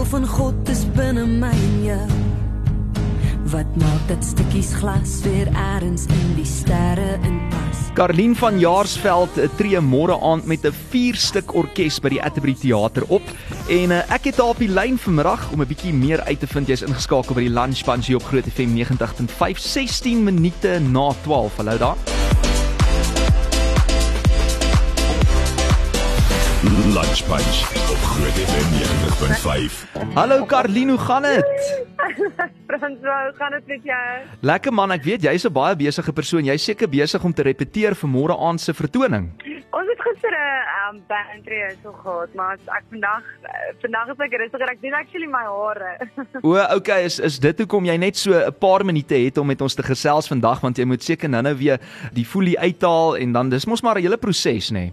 deel van God is binne my en jou. Wat maak dat stukkies glas weer eers in die sterre inpas? Karlien van Jaarsveld eh, tree môre aand met 'n vierstuk orkes by die Atterbury Theater op en uh, ek het haar op die lyn vanmiddag om 'n bietjie meer uit te vind. Jy's ingeskakel by die Lunch Bunch hier op Groot FM 90.5 16 minute na 12. Hallo daar. Lunch Bunch op Groot FM 90.5. Hallo Karlien, hoe gaan dit? Frans, hoe gaan dit met jou? Lekker man, ek weet jy's 'n baie besige persoon. Jy's seker besig om te repeteer vir môre aand se vertoning. Ons het gister 'n um, bandtree so gehad, maar ek vandag uh, vandag is ek rustig, ek doen actually my hare. o, okay, is is dit hoekom jy net so 'n paar minute het om met ons te gesels vandag want jy moet seker nou-nou weer die folie uithaal en dan dis mos maar 'n hele proses, nê? Nee.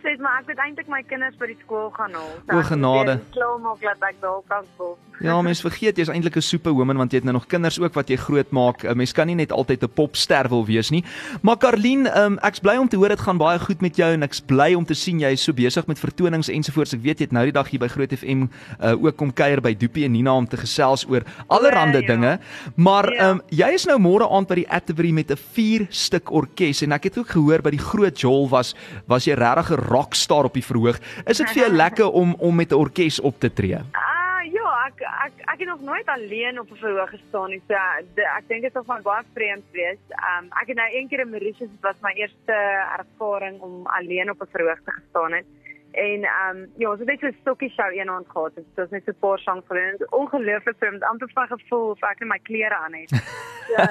Proses, maar ek moet eintlik my kinders by die skool gaan haal. O genade. Klaar maak dat ek daar kan kom. Ja, mens vergeet jy's eintlik 'n superwoman want jy het nou nog kinders ook wat jy grootmaak. 'n Mens kan nie net altyd 'n popster wil wees nie. Maar Karlien, um, ek's bly om te hoor dit gaan baie goed met jou en ek's bly om te sien jy is so besig met vertonings ensovoorts. Ek weet jy het nou die dag hier by Groot FM uh, ook kom kuier by Doopie en Nina om te gesels oor allerlei ja, dinge. Maar ja. um, jy is nou môre aand by die Atterbury met 'n vier stuk orkes en ek het ook gehoor by die Groot Jol was was jy regtig 'n rockstar op die verhoog. Is dit vir jou lekker om om met 'n orkes op te tree? Ah, ja, ek ek ek het nog nooit alleen op 'n verhoog gestaan nie. So de, ek dink dit sal van baie vreemd wees. Um ek het nou een keer in Mauritius, was my eerste ervaring om alleen op 'n verhoog te gestaan het. En ehm um, ja, ons het net so 'n stokkie show eendag gehad. Dit was net so 'n paar songs vir hulle. Ongelooflik vir my, amper van gevoel of ek net my klere aan het. Ja.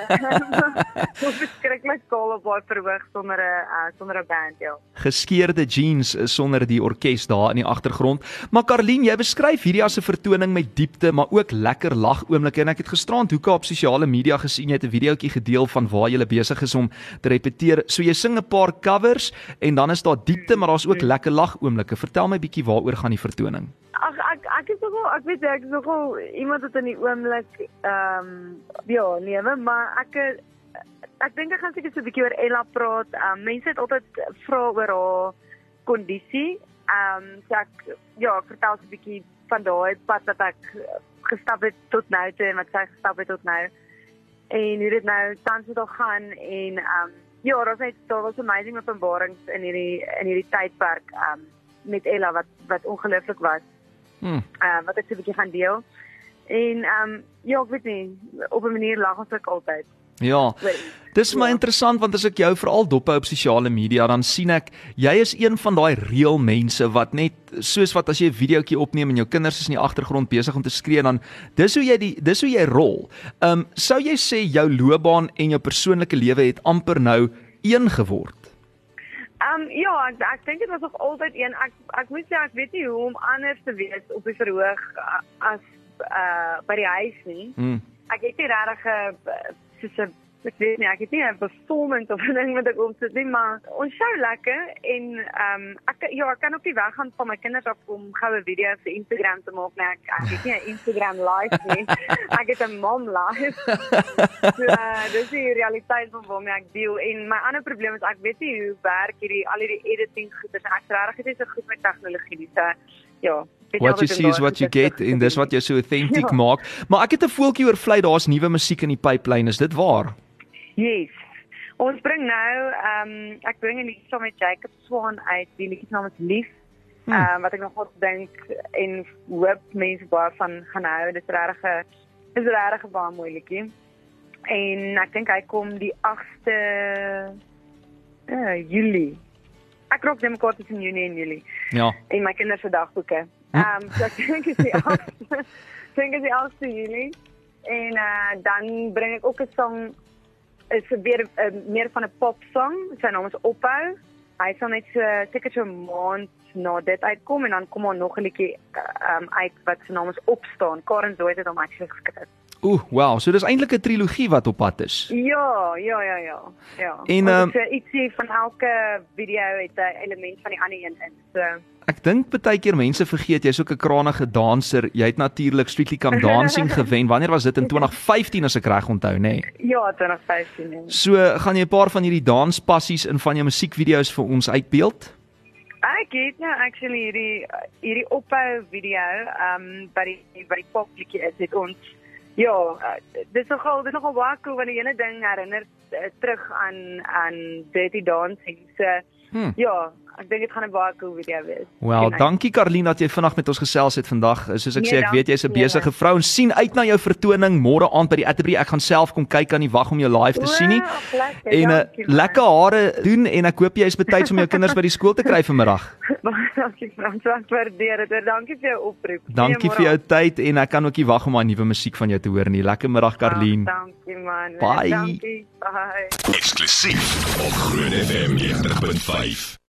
Ons beskryk my skaal op baie verhoog sonder 'n uh, sonder 'n band, ja. Geskeurde jeans sonder die orkes daar in die agtergrond. Maar Karlien, jy beskryf hierdie as 'n vertoning met diepte, maar ook lekker lag oomblikke en ek het gisterand hoeke op sosiale media gesien jy het 'n videoetjie gedeel van waar jy besig is om te repeteer. So jy sing 'n paar covers en dan is daar diepte, maar daar's ook lekker lag oomblikke oomblikke. Vertel my bietjie waaroor gaan die vertoning? Ag ek ek is nogal ek weet ek is nogal iemand wat in die oomblik ehm um, ja, nee, maar ek ek dink ek gaan seker so 'n bietjie oor Ella praat. Ehm um, mense het altyd vra oor haar kondisie. Ehm um, so ek ja, ek vertel so 'n bietjie van daai pad wat ek gestap het tot nou toe en wat sy gestap het tot nou. En hoe dit nou tans het al gaan en ehm um, Ja, was net daar was amazing openbarings in hierdie in hierdie tydperk. Ehm um, met Ella wat wat ongelooflik was. Hm. Uh, wat ek so 'n bietjie gaan deel. En ehm um, ja, ek weet nie, op 'n manier lag ons ook altyd. Ja. Dis my ja. interessant want as ek jou veral dophou op sosiale media dan sien ek jy is een van daai reël mense wat net soos wat as jy 'n videoetjie opneem en jou kinders is in die agtergrond besig om te skree dan dis hoe jy die dis hoe jy rol. Ehm um, sou jy sê jou loopbaan en jou persoonlike lewe het amper nou een geword? Ehm um, ja, ek ek dink dit was nog altyd een ek ek moet sê ek weet nie hoe om anders te wees op die verhoog as uh by die huis nie. Mm. Ek het nie regtig 'n soos 'n ek weet nie, ek het nie 'n performance of 'n ding wat ek opsit nie, maar ons show lekker en ehm um, ek ja, ek kan op die weg gaan van my kinders af om goue video's vir Instagram te maak, maar ek, ek het nie 'n Instagram live nie. ek het 'n mom live. so, uh, dis die realiteit van waarmee ek deel en my ander probleem is ek weet nie hoe werk hierdie al hierdie editing goeders. Ek regtig is so goed met tegnologie nie. So ja, What you see is what you get en dis wat jou so authentic ja. maak. Maar ek het 'n voeltjie oor vlei daar's nuwe musiek in die pipeline. Is dit waar? Yes. Ons bring nou ehm um, ek bring 'n liedjie saam met Jacob Swan uit. Die liedjie se naam is Lief. Hmm. Ehm um, wat ek nog goed dink en hoop mense baie van gaan hou. Dit is regtig 'n is regtig 'n baie mooi liedjie. En ek dink hy kom die 8ste uh, Julie. Ek rook dem kort tussen Junie en Julie. Ja. In my kinders se dagboeke. Ehm um, so ek dink is die 8ste. dink is die 8ste Julie. En uh, dan bring ek ook 'n song is weer uh, meer van 'n popsong. Sy naam is Ophou. Hy sal net so seker so 'n maand na dit uitkom en dan kom daar nog 'n liedjie um, uit wat se naam is Opstaan. Karen Zoid het hom actually geskryf. Ooh, wow, so dis eintlik 'n trilogie wat op pad is. Ja, ja, ja, ja. Ja. En um, so ietsie van elke video het 'n element van die ander een in. So Ek dink baie keer mense vergeet jy's ook 'n krangige danser. Jy het natuurlik Strictly Come Dancing gewen. Wanneer was dit in 2015 as ek reg onthou, nê? Nee? Ja, 2015. Nee. So, gaan jy 'n paar van hierdie danspassies in van jou musiekvideo's vir ons uitbeeld? Ek het nou actually hierdie hierdie ophou video um by die by die popliedjie is dit ons ja, uh, dis nogal dis nogal baie cool wanneer jy 'n ding herinner uh, terug aan aan Dirty Dancing. So Hmm. ja, ek dink dit gaan 'n baie cool video wees. Wel, dankie Karlien dat jy vanaand met ons gesels het vandag. Soos ek Nee, sê, ek weet jy's 'n dankie besige vrou en sien uit na jou vertoning môre aand by die Atterbury. Ek gaan self kom kyk aan die wag om jou live te sien nie. Wow, lekker, En 'n dankie, man. lekker hare doen en ek hoop jy is betyds om jou kinders by die skool te kry vanmiddag. Baie dankie Frans, ek waardeer dit. Dankie vir jou oproep. Dankie vir jou tyd en ek kan ook nie wag om daai nuwe musiek van jou te hoor nie. Lekker middag Karlien. Oh, dankie man. Bye. Dankie. Bye. Eksklusief op Groot FM 90.5.